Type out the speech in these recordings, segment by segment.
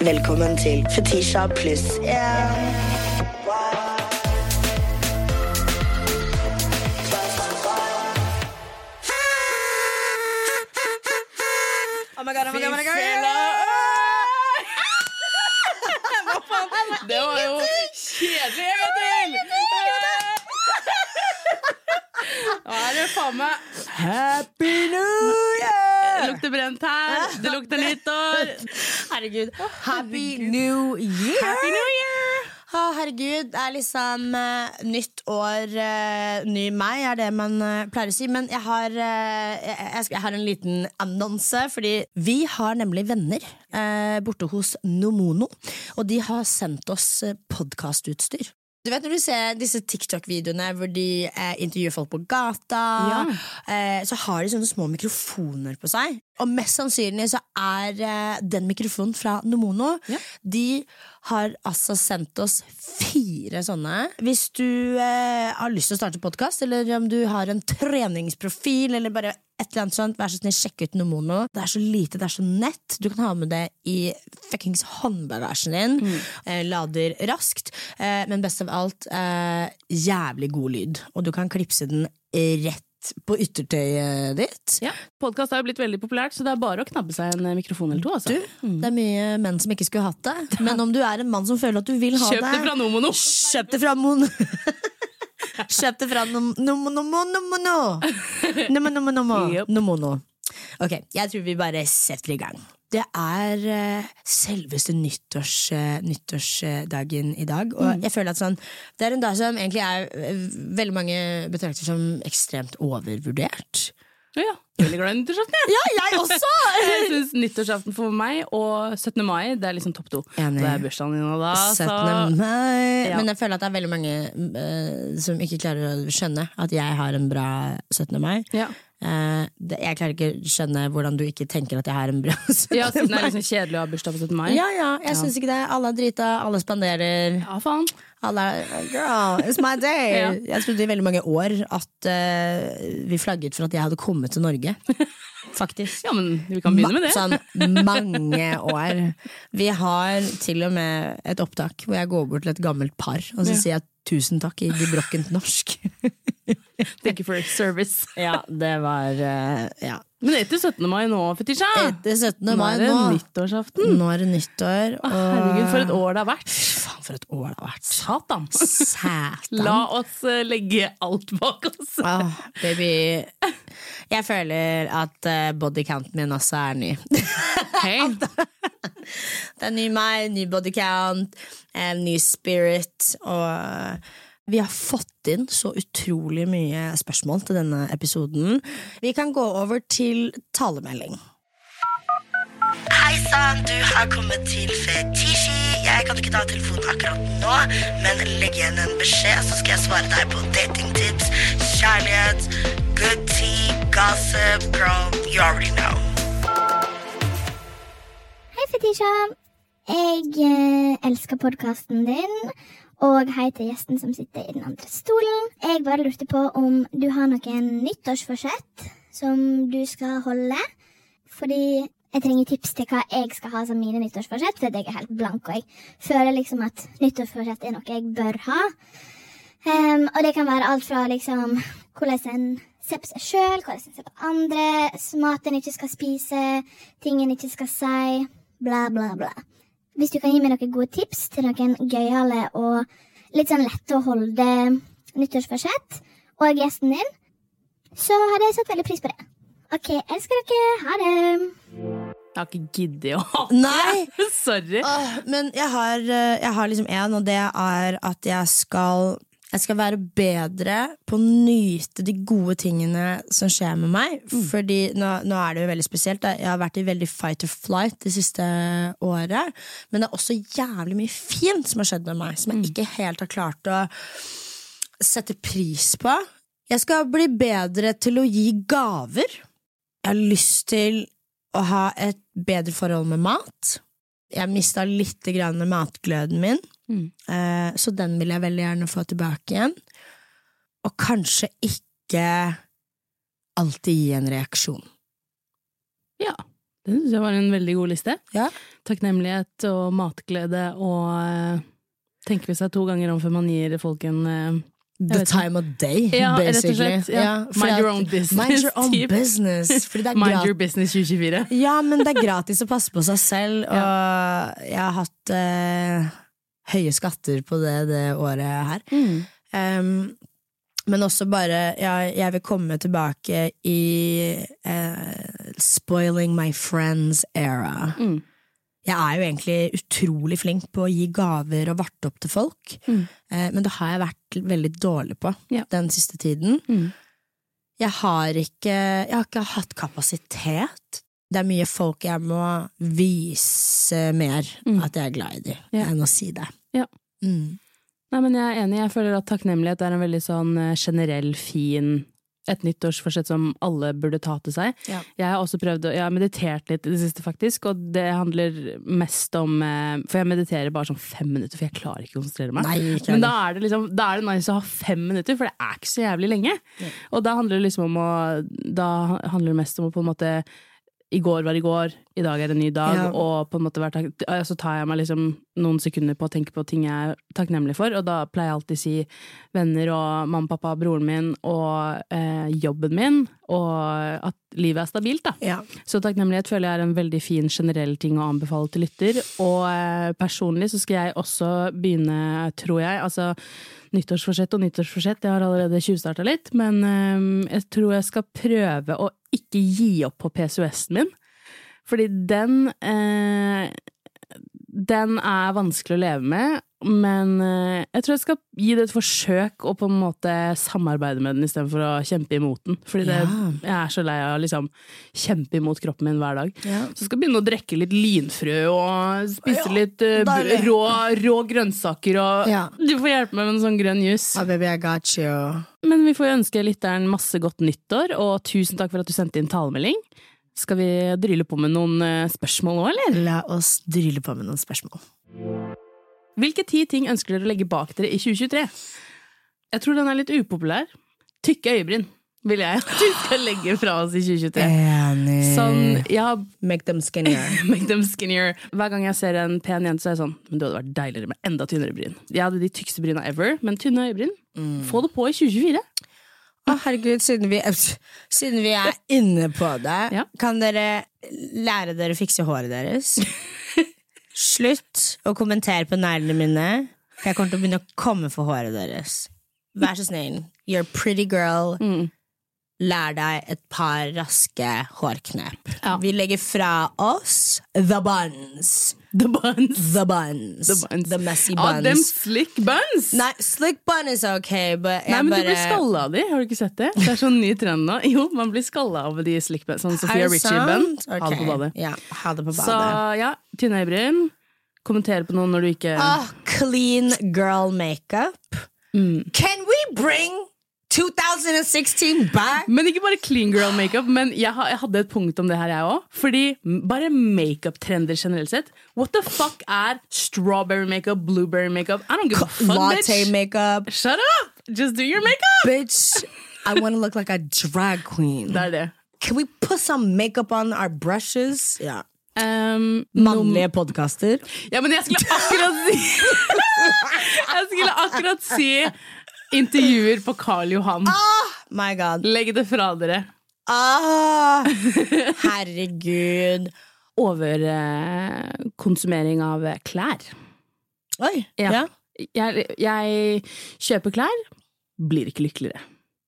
Velkommen til Fetisha pluss én. Oh my god, oh my god, oh my god. Det var jo kjedelig vet du. Nå er det faen meg Happy New Det lukter brent her. Det lukter nyttår. Herregud. Happy New Year! Happy New Year! Å, herregud, det er liksom uh, nytt år, uh, ny meg, er det man uh, pleier å si. Men jeg har, jeg, jeg, har en liten annonse, fordi vi har nemlig venner borte hos Nomono. Og de har sendt oss podkastutstyr. Du vet når du ser disse TikTok-videoene hvor de eh, intervjuer folk på gata, eh, så har de sånne små mikrofoner på seg. Og mest sannsynlig så er eh, den mikrofonen fra Nomono. De har altså sendt oss fire sånne. Hvis du eh, har lyst til å starte podkast, eller om du har en treningsprofil, eller bare et eller annet sånt, vær så snill, sjekk ut Nomono. Det er så lite, det er så nett. Du kan ha med det i fuckings håndbagasjen din. Eh, lader raskt. Eh, men best av alt, eh, jævlig god lyd. Og du kan klipse den rett på yttertøyet ditt. Ja, Podkast er jo blitt veldig populært, så det er bare å knabbe seg en mikrofon eller to. Altså. Du, det er mye menn som ikke skulle hatt det. Men om du er en mann som føler at du vil ha Kjøp det fra Nomono! Kjøp det fra Mon... Kjøp det fra Nom- Nom- Nomo- Nomono! Ok, jeg tror vi bare setter i gang. Det er uh, selveste nyttårs, uh, nyttårsdagen i dag. Og jeg føler at sånn, det er en dag som egentlig er uh, veldig mange betrakter som ekstremt overvurdert. Ja, veldig glad i nyttårsaften. Ja, jeg også! Jeg synes nyttårsaften for meg og 17. mai det er liksom topp to. Enig. Det er bursdagen din og da, så 17. mai. Ja. Men jeg føler at det er veldig mange uh, som ikke klarer å skjønne at jeg har en bra 17. mai. ja. Eh, det, jeg klarer ikke å skjønne hvordan du ikke tenker at jeg har en bra 17. ja, siden det er liksom kjedelig å ha bursdag på 17. mai. Ja, ja, jeg syns ikke det. Alle er drita, alle spanderer. Ja, faen. Alle er Girl, it's my day! Ja. Jeg trodde i veldig mange år at uh, vi flagget for at jeg hadde kommet til Norge. Faktisk. Ja, men vi kan begynne med det. Sånn mange år. Vi har til og med et opptak hvor jeg går bort til et gammelt par og så Ja. sier jeg tusen takk i gebrokkent norsk. Thank you for service. ja, det var eh, ja. Men etter 17. mai nå, Fetisha, Etter 17. nå mai er det nå. nyttårsaften. Nå er det nyttår. Og... herregud, for et år det har vært. For et år det har vært. Satan. Satan. La oss eh, legge alt bak oss. Oh, baby. Jeg føler at uh, bodycounten min også er ny. Hey. Det er ny meg, ny bodycount, ny spirit, og vi har fått inn så utrolig mye spørsmål til denne episoden. Vi kan gå over til talemelding. Hei sann, du har kommet til Fetishi. Jeg kan ikke ta telefonen akkurat nå, men legg igjen en beskjed, så skal jeg svare deg på datingtips, kjærlighet, good tea, gossip, girl, you already know. Hei, Fetisha. Jeg eh, elsker podkasten din, og hei til gjesten som sitter i den andre stolen. Jeg bare lurte på om du har noen nyttårsforsett som du skal holde. Fordi jeg trenger tips til hva jeg skal ha som mine nyttårsforsett, for jeg er helt blank, og jeg føler liksom at nyttårsforsett er noe jeg bør ha. Um, og det kan være alt fra liksom hvordan en ser på seg sjøl, hvordan en ser på andre, mat en ikke skal spise, ting en ikke skal si, bla, bla, bla. Hvis du kan gi meg noen gode tips til noen gøyale og litt sånn lette å holde nyttårsforsett, og gjesten din, så hadde jeg satt veldig pris på det. OK, elsker dere. Ha det. Jeg har ikke giddet å ha det. Sorry. Uh, men jeg har, eh, jeg har liksom en, og det er at jeg skal jeg skal være bedre på å nyte de gode tingene som skjer med meg. Fordi nå, nå er det jo veldig spesielt. da. Jeg har vært i veldig fight or flight det siste året. Men det er også jævlig mye fint som har skjedd med meg, som jeg ikke helt har klart å sette pris på. Jeg skal bli bedre til å gi gaver. Jeg har lyst til å ha et bedre forhold med mat. Jeg mista litt grann matgløden min, Mm. eh, så den vil jeg veldig gjerne få tilbake igjen. Og kanskje ikke alltid gi en reaksjon. Ja. Det syns jeg var en veldig god liste. Ja. Takknemlighet og matglede og eh, tenke seg to ganger om før man gir folk en eh, The time of day, Ja, basically. slett, ja. Ja, Mind your own business, Mind your own business. Mind your business 2024. Ja, men det er gratis å passe på seg selv, og jeg har hatt uh, høye skatter på det det året her. Um, men også bare Jeg vil komme tilbake i uh, spoiling my friends era. Mm. Jeg er jo egentlig utrolig flink på å gi gaver og varte opp til folk, Mm. eh, men det har jeg vært veldig dårlig på Ja. den siste tiden. Mm. Jeg har ikke Jeg har ikke hatt kapasitet. Det er mye folk jeg må vise mer Mm. at jeg er glad i dem, Ja. enn å si det. Ja. Mm. Nei, men jeg er enig. Jeg føler at takknemlighet er en veldig sånn eh, generell, fin et nyttårsforsett som alle burde ta til seg. Ja. Jeg har også prøvd jeg har meditert litt i det siste, faktisk, og det handler mest om eh, For jeg mediterer bare sånn fem minutter, for jeg klarer ikke å konsentrere meg. Nei, Men da er, det liksom, da er det nice å ha fem minutter, for det er ikke så jævlig lenge. Og da handler det liksom om å Da handler det mest om å på en måte I går var i går, i dag er en ny dag, Ja. og på en måte så tar jeg meg liksom noen sekunder på å tenke på ting jeg er takknemlig for, og da pleier jeg alltid å si venner og mamma, pappa, broren min og eh, jobben min, og at livet er stabilt, da. Ja. Så takknemlighet føler jeg er en veldig fin generell ting å anbefale til lytter. Og eh, personlig så skal jeg også begynne, tror jeg, altså nyttårsforsett og nyttårsforsett, jeg har allerede tjuvstarta litt, men eh, jeg tror jeg skal prøve å ikke gi opp på PCOS-en min. Fordi den eh, Den er vanskelig å leve med, men eh, jeg tror jeg skal gi det et forsøk og på en måte samarbeide med den istedenfor å kjempe imot den. Fordi det, Ja. jeg er så lei av å liksom kjempe imot kroppen min hver dag. Ja. Så jeg skal begynne å drikke litt linfrø og spise Ja, litt uh, rå, rå grønnsaker og. Du får hjelpe meg med en sånn grønn jus. Oh, baby, I got you. Men vi får ønske lytteren masse godt nyttår, og tusen takk for at du sendte inn talemelding. Skal vi drille på med noen eh, spørsmål nå, eller? La oss drille på med noen spørsmål. Hvilke ti ting ønsker dere å legge bak dere i 2023? Jeg tror den er litt upopulær. Tykke øyebryn vil jeg at vi skal legge fra oss i 2023. Enig. Sånn, ja, Make them skinnier. make them skinnier. Hver gang jeg ser en pen jente, så er jeg sånn Men det hadde vært deiligere med enda tynnere bryn. Jeg hadde de tykkeste bryna ever, men tynne øyebryn, få det på i 2024. Å, herregud, siden vi, siden vi er inne på det, Ja. kan dere lære dere å fikse håret deres? Slutt å kommentere på neglene mine, for jeg kommer til å begynne å komme for håret deres. Vær så snill. You're a pretty girl. Mm. Lær deg et par raske hårknep. Ja. Vi legger fra oss the buns. The buns. The buns. The buns. The messy Ah, buns. them slick buns! Nei, slick bun is ok, but Nei, men bare du blir skalla av de, har du ikke sett det? Det er sånn ny trend nå. Jo, man blir skalla av de slick buns. Sånn Sophia det Ritchie-bun. Okay. Ha det på badet. Ja, ha det på Så ja, tynne øyebryn. Kommentere på noe når du ikke Ah, clean girl makeup. Mm. Can we bring 2016 bye! Men ikke bare clean girl makeup, men jeg, jeg hadde et punkt om det her, jeg òg. Fordi bare makeup-trender generelt sett. What the fuck er strawberry makeup, blueberry makeup? I don't give a fuck, Latte bitch. makeup. Shut up! Just do your makeup! Bitch, I want to look like a drag queen. Det er det. Can we put some makeup on our brushes? Ja. Um, Mannlige podkaster. Ja, men jeg skulle akkurat si Jeg skulle akkurat si intervjuer på Karl Johan. My god. Legg det fra dere. Ah, herregud. Overkonsumering av klær. Oi. Ja. Ja. Jeg, jeg kjøper klær, blir ikke lykkeligere.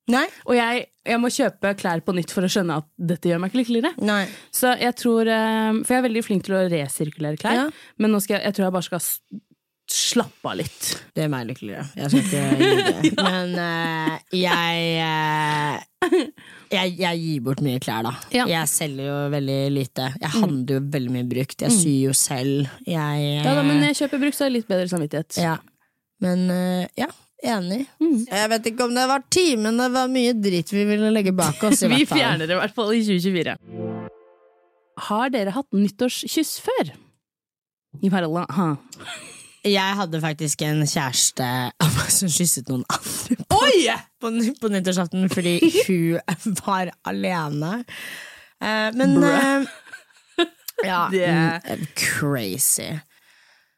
Nei? Og jeg, jeg må kjøpe klær på nytt for å skjønne at dette gjør meg ikke lykkeligere. Nei. Så jeg tror eh, For jeg er veldig flink til å resirkulere klær, Ja. men nå skal jeg, jeg tror jeg bare skal s- slappe av litt. Det er meg lykkeligere. Jeg skal ikke gi det. Men uh, jeg, uh, jeg Jeg gir bort mye klær, da. Ja. Mm. Jeg selger jo veldig lite. Jeg handler jo veldig mye brukt. Jeg syr jo selv. Jeg eh, Ja, da, men jeg kjøper brukt, så har jeg litt bedre samvittighet. ja. Men eh, ja, enig. Mm. Jeg vet ikke om det var ti, men det var mye dritt vi ville legge bak oss. Vi fjerner det i hvert fall i 2024. Har dere hatt nyttårskyss før? I parallell, ha. Jeg hadde faktisk en kjæreste som kysset noen andre på, på, på nyttårsaften fordi hun var alene. Uh, men eh, Ja, Det- mm, crazy.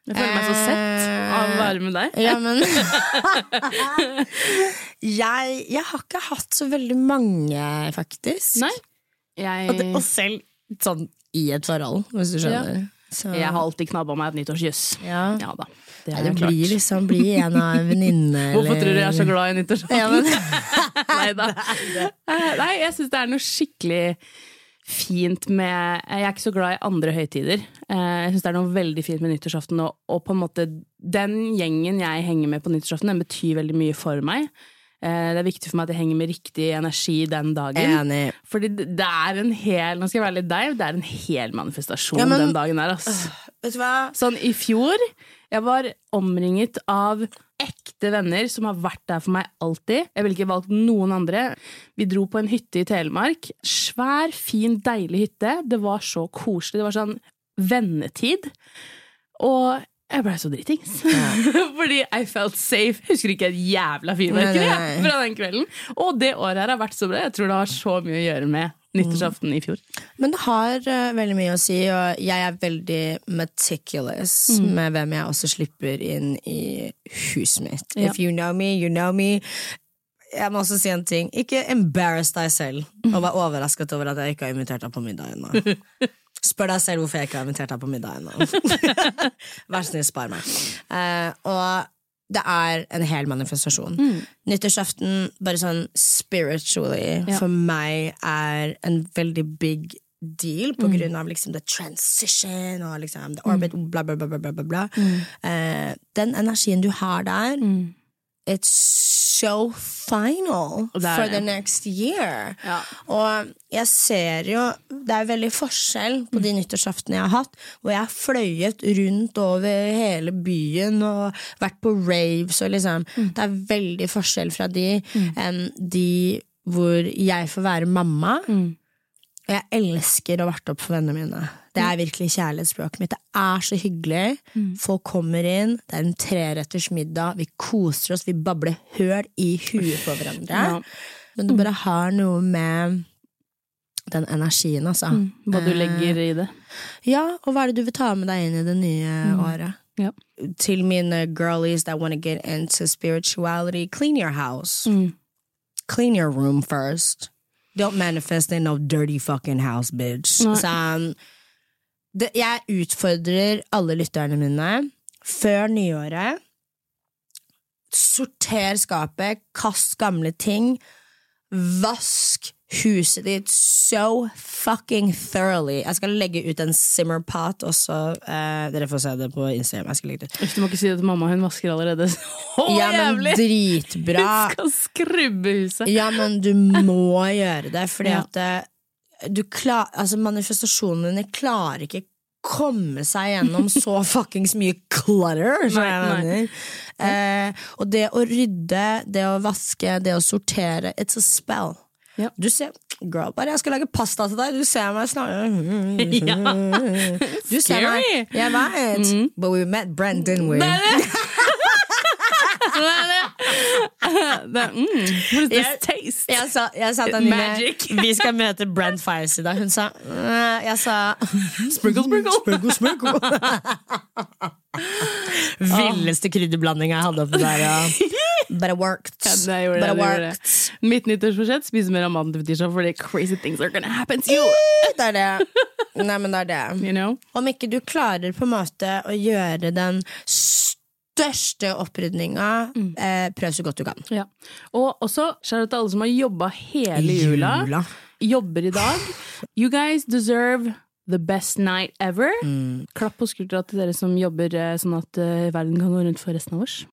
Jeg føler meg så sett av å være med deg. Ja, men jeg, jeg har ikke hatt så veldig mange, faktisk. Nei. Og, det, og selv sånn i et forhold, hvis du skjønner. Så, jeg har alltid knabba meg et nyttårskyss. ja. Ja da. Det Nei, det klart. blir liksom bli en av en venninne Hvorfor tror du jeg er så glad i nyttårsaften? ja, men, Nei da. Nei, jeg syns det er noe skikkelig fint med Jeg er ikke så glad i andre høytider. Eh, Jeg syns det er noe veldig fint med nyttårsaften, og, og på en måte den gjengen jeg henger med på nyttårsaften, den betyr veldig mye for meg. Eh, Det er viktig for meg at jeg henger med riktig energi den dagen. Enig. Fordi det er en hel Nå skal jeg være litt deg, det er en hel manifestasjon Ja, men- den dagen der, ass. Vet du hva? Sånn i fjor, jeg var omringet av ekte venner som har vært der for meg alltid. Jeg ville ikke valgt noen andre. Vi dro på en hytte i Telemark. Svær, fin, deilig hytte. Det var så koselig. Det var sånn vennetid. Og jeg blei så dritings. Fordi I felt safe. Jeg husker ikke et jævla fyrverkeri fra den kvelden. Og det året her har vært så bra. Jeg tror det har så mye å gjøre med nyttårsaften i fjor. Men det har uh, veldig mye å si, og jeg er veldig meticulous Mm. med hvem jeg også slipper inn i huset mitt. Ja. If you know me, you know me. Jeg må også si en ting. Ikke embarrass deg selv og vær overrasket over at jeg ikke har invitert deg på middag ennå. Spør deg selv hvorfor jeg ikke har invitert deg på middag ennå. Vær snill, spar meg. Uh, og det er en hel manifestasjon. Nyttårsaften, bare sånn spiritually, Ja. for meg er en veldig big deal på grunn av liksom the transition og liksom the orbit, bla, bla, bla, bla, bla, bla, Mm. Uh, den energien du har der, it's so final for the next year. Ja. Og jeg ser jo Det er veldig forskjell på de nyttårsaftene jeg har hatt, hvor jeg har fløyet rundt over hele byen og vært på raves og liksom Det er veldig forskjell fra de enn de hvor jeg får være mamma. Og jeg elsker å varte opp for vennene mine. Det er virkelig kjærlighetsspråket mitt. Det er så hyggelig. Folk kommer inn, det er en treretters middag, vi koser oss, vi babler høl i huet på hverandre. Ja. Men det bare har noe med den energien, altså. Hva du legger i det. Ja, og hva er det du vil ta med deg inn i det nye året? Ja. Til mine girlies that want to get into spirituality, clean your house. Clean your room first. Don't manifest in no dirty fucking house, bitch. Nei. Sånn, det, jeg utfordrer alle lytterne mine før nyåret. Sorter skapet, kast gamle ting. Vask huset ditt so fucking thoroughly. Jeg skal legge ut en simmerpot også. Eh, dere får se det på Instagram. Jeg skal legge det ut. Du må ikke si det til mamma, hun vasker allerede så Ja, jævlig! dritbra. Hun skal skrubbe huset. Ja, men du må gjøre det, fordi Ja. at eh, klar, altså manifestasjonene dine klarer ikke komme seg gjennom så fuckings mye clutter. som jeg mener. Eh, og det å rydde, det å vaske, det å sortere, it's a spell. Ja. Du ser, girl, bare jeg skal lage pasta til deg, du ser meg snart Ja. Du ser meg, jeg vet. But we met Brent, didn't we? Det er det! Det er det. Det mm, what is this Jeg- taste? Jeg sa, jeg sa Anine Magic. Vi skal møte Brent Fires i dag. Hun sa «Øh», Jeg sa Sprinkle, sprinkle. Sprinkle, sprinkle. Villeste krydderblandinga jeg hadde oppi der. Ja. But it worked. Ja, det gjorde But it det worked. det. Mitt nyttårsforsett spise mer av maten til fordi crazy things are gonna happen to you. Det er det. Nei, men det er det. You know? Om ikke du klarer på en måte å gjøre den største opprydninga, eh, prøv så godt du kan. Ja. Og også out til alle som har jobba hele jula. Jula. Jobber i dag. You guys deserve the best night ever. Mm. Klapp på skuldra til dere som jobber eh, sånn at eh, verden kan gå rundt for resten av oss.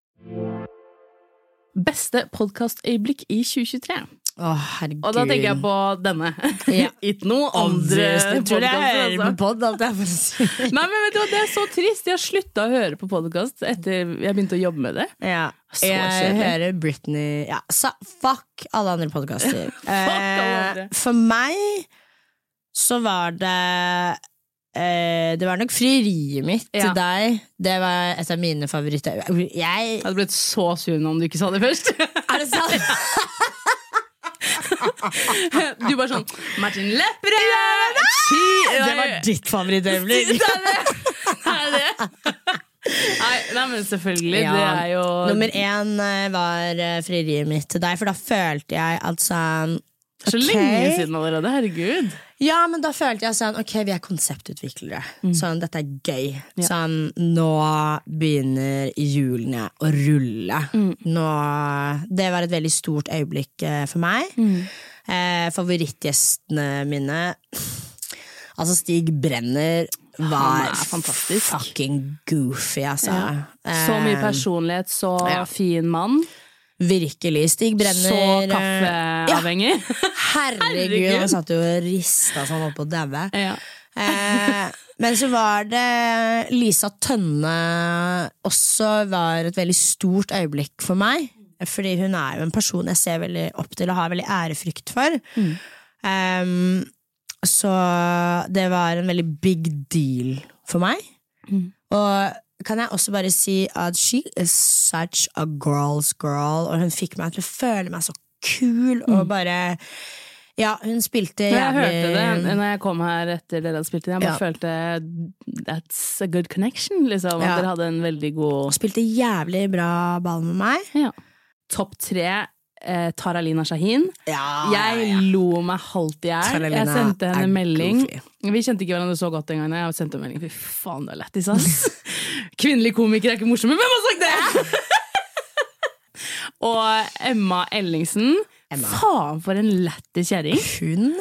Beste podkastøyeblikk i 2023. Å, herregud. Og da tenker jeg på denne. Ja. Ikke noe andre Obviously. Tror jeg hører på pod, alt jeg får si. Nei, men vet du hva, Det er så trist. Jeg har slutta å høre på podkast etter jeg begynte å jobbe med det. Ja. Jeg hører Britney ja, Fuck alle andre podkaster. eh, for meg så var det eh, Det var nok frieriet mitt til deg. Det var et av mine favoritter. Jeg Jeg hadde blitt så sur nå om du ikke sa det først. Er det sant? Du bare sånn Martin Lepperød! Det var ditt favorittøyeblikk. Det er det! Nei, nei, men selvfølgelig. Ja. Det er jo Nummer én eh, var eh, frieriet mitt til deg, for da følte jeg så okay. lenge siden allerede. Herregud. Ja, men da følte jeg sånn Ok, vi er konseptutviklere. Sånn, dette er gøy. Ja. Sånn, nå begynner hjulene å rulle. Nå Det var et veldig stort øyeblikk eh, for meg. Eh, favorittgjestene mine Altså, Stig Brenner var fantastisk. fucking goofy, altså. Så mye Eh, personlighet, så ja. fin mann. Virkelig. Stig Brenner Så eh, kaffeavhengig. Herregud, Herregud. han satt jo og rista sånn opp og daua. Ja. Eh, men så var det Lisa Tønne også var et veldig stort øyeblikk for meg. Fordi hun er jo en person jeg ser veldig opp til og har veldig ærefrykt for. Em, så det var en veldig big deal for meg. Og kan jeg også bare si at she is such a girl's girl, og hun fikk meg til å føle meg så kul og bare Ja, hun spilte jævlig jeg hørte det når jeg kom her etter dere hadde spilt inn. Jeg bare Ja. følte that's a good connection, liksom. At Ja. dere hadde en veldig god Spilte jævlig bra ball med meg. ja. Topp tre eh, Taralina Shahin. Ja, Jeg lo meg halvt i hjel. Jeg sendte henne henne melding. goofy. Vi kjente ikke hverandre så godt engang. Jeg sendte melding. Fy faen, du er lættis, ass. Kvinnelige komikere er ikke morsomme. Hvem har sagt det?! Og Emma Ellingsen. Emma. Faen, for en lættis kjerring! Hun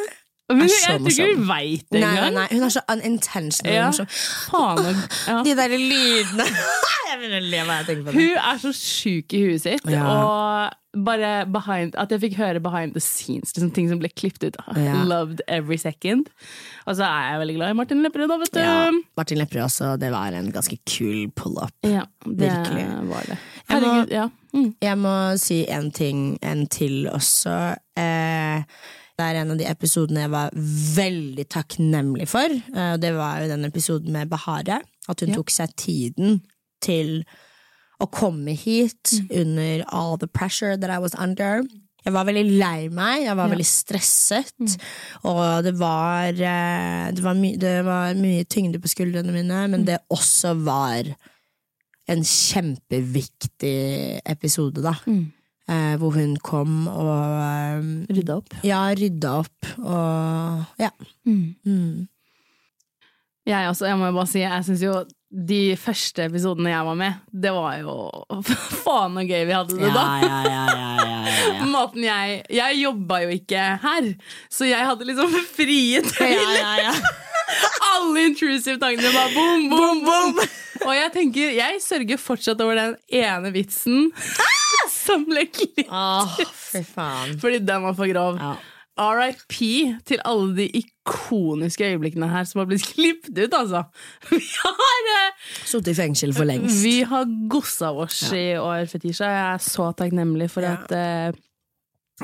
Men Er jeg tror ikke hun veit det nei, engang. nei, hun er så unintentional. Ja. morsom. Faen, ja. De der lydene Jeg begynner å le hver jeg tenker på det. Hun er så sjuk i huet sitt. Ja. Og bare behind, at jeg fikk høre behind the scenes, liksom ting som ble klippet ut. Ja. Loved every second. Og så er jeg veldig glad i Martin Lepperød, da, vet du. Ja, Martin Lepperød også, det var en ganske kul pull-up. Ja, det Virkelig. var det. Jeg må- ja. Mm. Jeg må si en ting en til også. Eh, det er en av de episodene jeg var veldig takknemlig for. Eh, det var jo den episoden med Bahare. At hun Ja. tok seg tiden til å komme hit Mm. under all the pressure that I was under. Jeg var veldig lei meg, jeg var Ja. veldig stresset. Mm. Og det var, eh, det, var my det var mye tyngde på skuldrene mine, Mm. men det også var en kjempeviktig episode, da. Mm. Eh, hvor hun kom og eh, Rydda opp. ja, rydda opp og ja. Mm. Jeg også, jeg må jo bare si, jeg syns jo de første episodene jeg var med, det var jo Faen så gøy vi hadde det da! ja, ja, ja, ja, ja, ja. Måten jeg Jeg jobba jo ikke her, så jeg hadde liksom frie tøyler. ja, ja. Alle intrusive tankene bare boom, boom, boom. Og jeg tenker, jeg sørger fortsatt over den ene vitsen som ble Oh, for faen. Fordi den var for grov. Ja. RIP til alle de ikoniske øyeblikkene her som har blitt klippet ut, altså. Vi har, eh, Sittet i fengsel for lengst. vi har gossa oss i år, Fetisha. Jeg er så takknemlig for Ja. at, eh,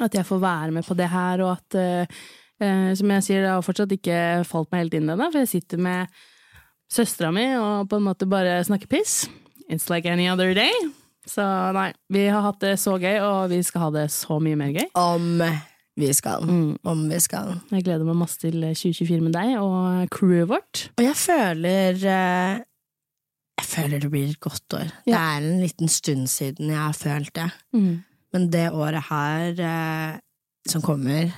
at jeg får være med på det her, og at eh, eh, Som jeg sier, det har fortsatt ikke falt meg helt inn ennå, for jeg sitter med søstera mi og på en måte bare snakker piss. It's like any other day. Så nei, vi har hatt det så gøy, og vi skal ha det så mye mer gøy. Om vi skal. Mm. Om vi skal. Jeg gleder meg masse til 2024 med deg og crewet vårt. Og jeg føler eh, Jeg føler det blir et godt år. Det er en liten stund siden jeg har følt det. Men det året her eh, som kommer,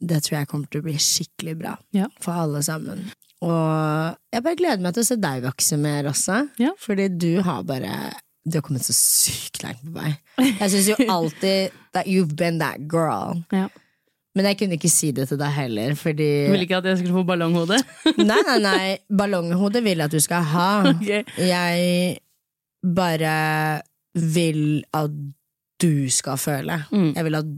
det tror jeg kommer til å bli skikkelig bra Ja. for alle sammen. Og jeg bare gleder meg til å se deg vokse mer også, Ja. fordi du har bare Du har kommet så sykt langt på vei. Jeg syns jo alltid that you've been that girl. Ja. Men jeg kunne ikke si det til deg heller, fordi Du ville ikke at jeg skulle få ballonghode? Nei, nei, nei. Ballonghode vil jeg at du skal ha. Okay. Jeg bare vil at du skal føle. Mm. Jeg vil at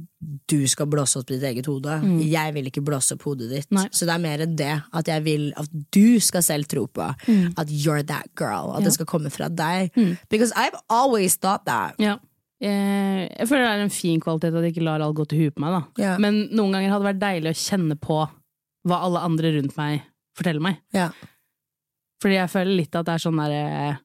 du skal blåse opp ditt eget hode. Jeg vil ikke blåse opp hodet ditt. Nei. Så det er mer det. At jeg vil at du skal selv tro på at you're that girl. At Mm. Ja. det skal komme fra deg. Mm. Because I've always thought that. Ja. Jeg, Jeg føler det er en fin kvalitet at jeg ikke lar alt gå til huet på meg. Ja. Men noen ganger hadde det vært deilig å kjenne på hva alle andre rundt meg forteller meg. Ja. Fordi jeg føler litt at det er sånn der eh,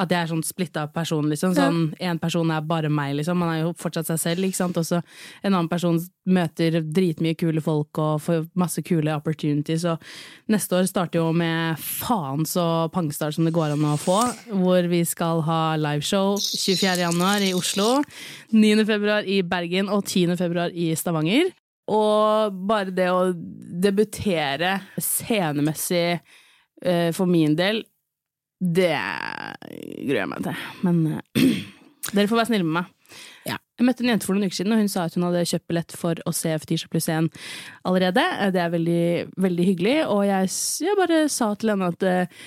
at jeg er sånn splitta person, liksom. Sånn, En person er bare meg, liksom. Man er jo fortsatt seg selv, ikke sant. Og så en annen person møter dritmye kule folk og får masse kule opportunities. Og neste år starter jo med faen så pangstart som det går an å få. Hvor vi skal ha liveshow 24. januar i Oslo, 9. februar i Bergen og 10. februar i Stavanger. Og bare det å debutere scenemessig eh, for min del, det gruer jeg meg til. Men eh, dere får være snille med meg. Ja. Jeg møtte en jente for noen uker siden, og hun sa at hun hadde kjøpt billett for å se Fetisha pluss 1 allerede. Det er veldig, veldig hyggelig, og jeg, jeg bare sa til henne at eh,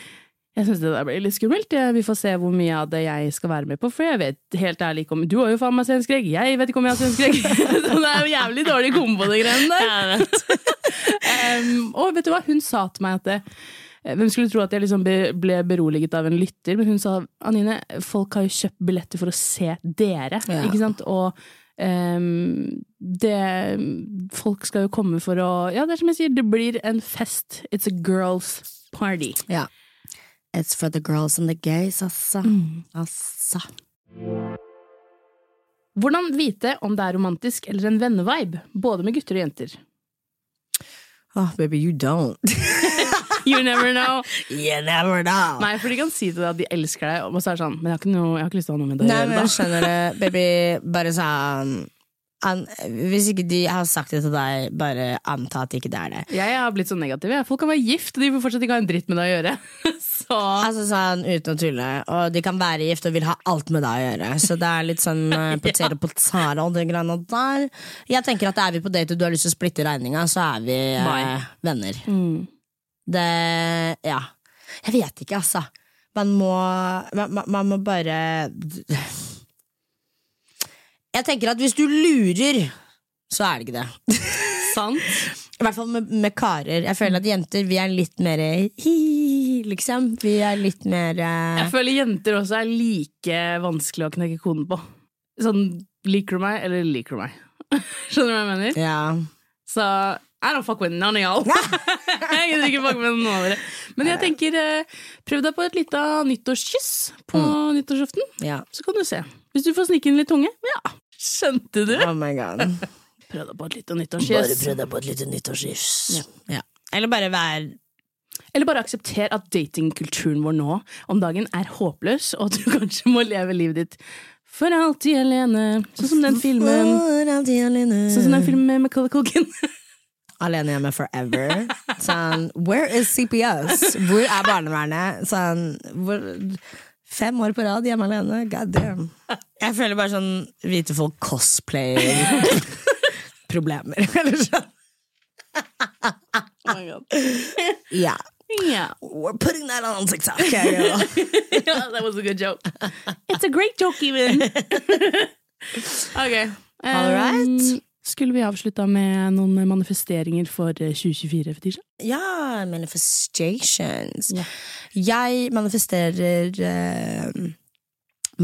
jeg syns det der blir litt skummelt. Vi får se hvor mye av det jeg skal være med på, for jeg vet helt ærlig ikke om Du har jo faen meg sceneskrekk, jeg vet ikke om jeg har sceneskrekk! Så det er jo jævlig dårlig kombo, de greiene der. um, og vet du hva, hun sa til meg at det, hvem skulle tro at jeg liksom ble beroliget av en lytter, men hun sa Anine, folk har jo kjøpt billetter for å se dere, Ja. ikke sant? Og um, det Folk skal jo komme for å Ja, det er som jeg sier, det blir en fest. It's a girls party. Ja. It's for the girls and the gays, altså. Altså. Hvordan vite om det er romantisk eller en vennevibe, både med gutter og jenter? Oh, baby, you don't. You never know! you never know. Nei, for de kan si til deg at de elsker deg, og så er det sånn Men jeg har ikke, noe, jeg har ikke lyst til å ha noe med det å Nei, gjøre, men da. skjønner du, baby, bare sånn an, Hvis ikke de har sagt det til deg, bare anta at ikke det er det. Jeg har blitt så negativ. Jeg. Folk kan være gift, og de vil fortsatt ikke ha en dritt med deg å gjøre. Så Altså sånn uten å tulle. Og de kan være gift og vil ha alt med deg å gjøre. Så det er litt sånn uh, potet og potet og det greiene der. Jeg tenker at er vi på date og du har lyst til å splitte regninga, så er vi eh, venner. mm. Det Ja. Jeg vet ikke, altså. Man må Man, man- må bare Jeg tenker at hvis du lurer, så er det ikke det. sant. I hvert fall med, med karer. Jeg føler at jenter vi er litt mer hi, liksom. Vi er litt mer uh... Jeg føler jenter også er like vanskelig å knekke koden på. Sånn, liker du meg, eller liker du meg? Skjønner du hva jeg mener? Ja. Så I don't fuck with none of y'all. jeg gidder ikke fuck med noen av dere. Men jeg tenker, eh, prøv deg på et lite nyttårskyss på nyttårsaften, ja. så kan du se. Hvis du får snike inn litt tunge, ja, skjønte du? Oh my god. Prøv deg på et lite Bare nyttårskyss. prøv deg på et lite nyttårskyss. Ja. Eller bare vær Eller bare aksepter at datingkulturen vår nå om dagen er håpløs, og at du kanskje må leve livet ditt for alltid alene. Sånn som den filmen For alltid alene. Sånn som den filmen med Macaulay Culkin. Alene hjemme forever. Sånn, where is CPS? Hvor er barnevernet? Sånn, hvor, fem år på rad hjemme alene? God damn. Jeg føler bare sånn hvite folk cosplayer problemer. Eller sånn. Oh Ja. Yeah. We're putting that on TikTok. Okay, yeah. yeah, that was a good joke. It's a great joke, even. ok. All right. Skulle vi avslutta med noen manifesteringer for eh, 2024, Fetisha? Ja, manifestations. Ja. Jeg manifesterer eh,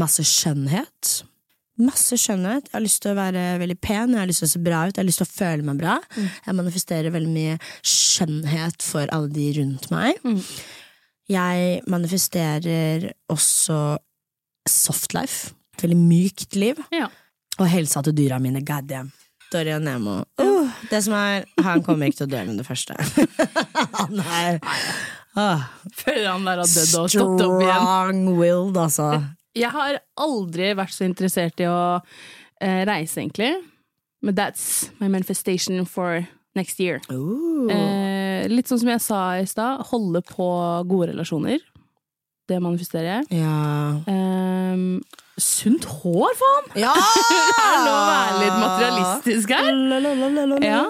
masse skjønnhet. Masse skjønnhet. Jeg har lyst til å være veldig pen, jeg har lyst til å se bra ut, jeg har lyst til å føle meg bra. Jeg manifesterer veldig mye skjønnhet for alle de rundt meg. Mm. Jeg manifesterer også softlife. Veldig mykt liv. Ja. Og helsa til dyra mine. God og Nemo. Uh, det som er, Han kommer ikke til å dø med det første. han er uh, Før han der har dødd og stått opp igjen. strong-willed, altså. Jeg har aldri vært så interessert i å eh, reise, egentlig. Men that's my manifestation for next year. Uh. Eh, litt sånn som jeg sa i stad, holde på gode relasjoner. Det manifesterer jeg. Ja. Ehm, sunt hår, faen! ja! Er det lov å være litt materialistisk her? Ja,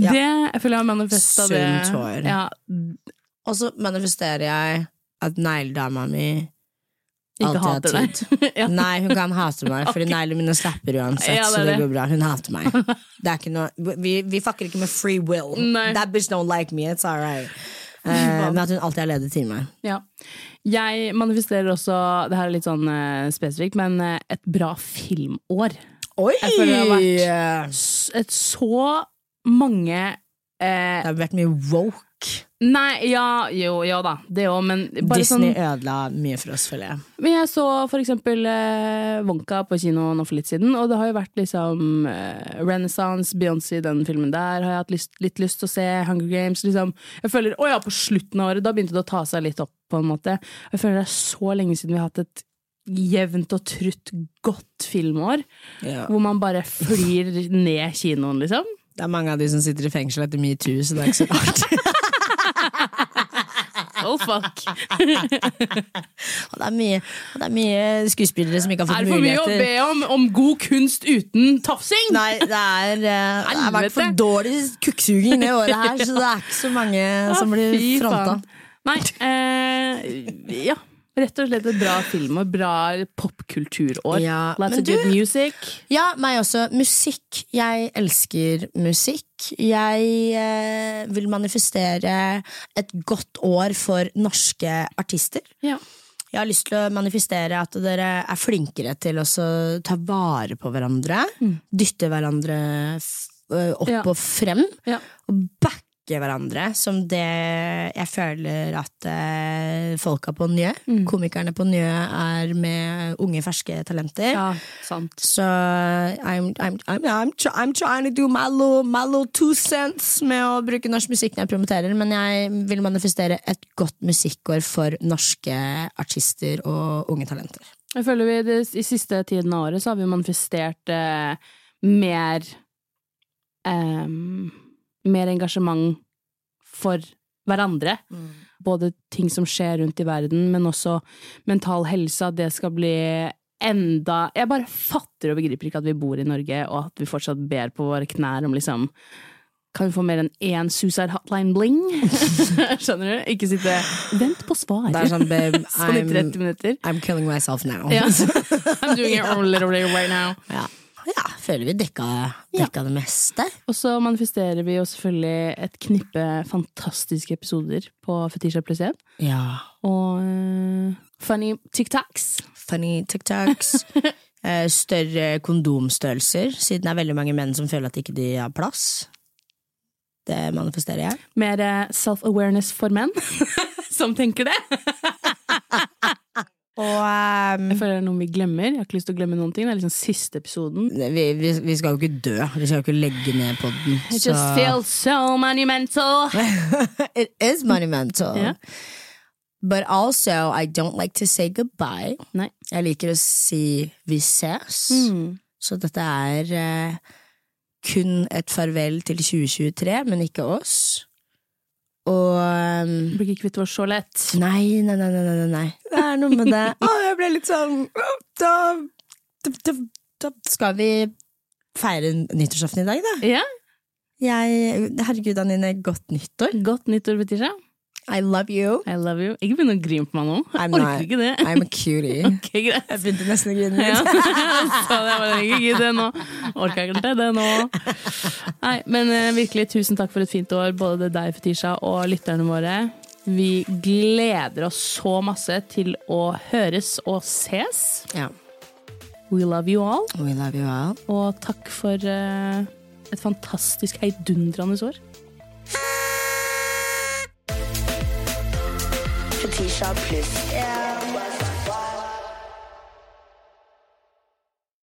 Ja. det jeg føler jeg har manifesta det. Sunt hår. Ja, Og så manifesterer jeg at negledama mi ikke har deg. ja. Nei, hun kan hate meg, fordi neglene mine slapper uansett. Ja, det så det går bra. Hun hater meg. Noe, vi, vi fucker ikke med free will. Nei. That bitch don't like me. It's alright. Uh, men at hun alltid har ledet til meg. Ja. Jeg manifesterer også, det her er litt sånn eh, spesifikt, men eh, et bra filmår. Oi! Jeg føler det har vært- Et så mange eh, har vært mye woke. Nei, ja, jo, ja da, det òg, men bare Disney sånn ødela mye for oss, føler jeg. Men jeg så for eksempel eh, Wonka på kino nå for litt siden, og det har jo vært liksom eh, Renaissance, Beyoncé, den filmen der har jeg hatt lyst, litt lyst til å se. Hunger Games, liksom. Jeg føler, å ja, på slutten av året, da begynte det å ta seg litt opp, på en måte. Jeg føler det er så lenge siden vi har hatt et jevnt og trutt godt filmår, hvor man bare flyr ned kinoen, liksom. Det er mange av de som sitter i fengsel etter metoo, så det er ikke så rart. Oh fuck! Det er mye, det er mye skuespillere som ikke har Er det for mye å be om, om god kunst uten tafsing? Nei, det er, eh, det har vært for dårlig kukksuging det året her, så det er ikke så mange som blir fronta. Nei, eh, ja. Rett og slett et bra film og bra popkulturår. Ja, Lots of good music. Ja, meg også. Musikk. Jeg elsker musikk. Jeg eh, vil manifestere et godt år for norske artister. Ja. Jeg har lyst til å manifestere at dere er flinkere til å ta vare på hverandre. Dytte hverandre opp Ja. og frem. Ja. Og backe hverandre, som det jeg føler at eh, folka på Njø, komikerne på Njø, er med unge, ferske talenter. ja, sant. Så I'm, I'm, I'm, I'm, try, I'm trying to do my little, my little two cents med å bruke norsk musikk når jeg promoterer, men jeg vil manifestere et godt musikkår for norske artister og unge talenter. Jeg føler vi det, I siste tiden av året så har vi manifestert eh, mer em, Mer engasjement for hverandre. Både ting som skjer rundt i verden, men også mental helse. At det skal bli enda Jeg bare fatter og begriper ikke at vi bor i Norge, og at vi fortsatt ber på våre knær om liksom kan vi få mer enn én suicide hotline bling? Skjønner du? Ikke sitte Vent på svar. Det er sånn, babe, sånn i 30 minutter. I'm killing myself now. yeah. I'm doing it literally right now. Ja. Ja, føler vi dekka, dekka det meste. Og så manifesterer vi jo selvfølgelig et knippe fantastiske episoder på Fetisha pluss 1. Ja. Og uh, funny TikToks. Funny TikToks. eh, større kondomstørrelser, siden det er veldig mange menn som føler at ikke de har plass. Det manifesterer jeg. Mer eh, self-awareness for menn som tenker det. Og um, Jeg føler det er noe vi glemmer. Jeg har ikke lyst til å glemme noen ting. Det er liksom siste episoden. vi, vi, vi skal jo ikke dø. Vi skal jo ikke legge ned podden. It just feels so monumental. It is monumental. Yeah. But also, I don't like to say goodbye. Nei. Jeg liker å si vi ses. Mm. Så dette er uh, kun et farvel til 2023, men ikke oss. Og um, Blir ikke kvitt oss så lett. Nei, nei, nei, nei, nei. Det er noe med det. Å, jeg ble litt sånn Da, da, da, da skal vi feire nyttårsaften i dag, da. Ja, Jeg, herregud, Anine, godt nyttår. Godt nyttår, betyr Fetisha. I love you. I love you. Ikke begynn å grine på meg nå. Jeg I'm orker not. ikke det. I'm a cutie. okay, greit. Jeg begynte nesten å grine litt. Så det var ikke det nå. Orka ikke det nå. Nei, men eh, virkelig tusen takk for et fint år, både deg, Fetisha, og lytterne våre. Vi gleder oss så masse til å høres og ses. Ja. We love you all. We love you all. Og takk for uh, et fantastisk heidundrende år. Plus. Yeah.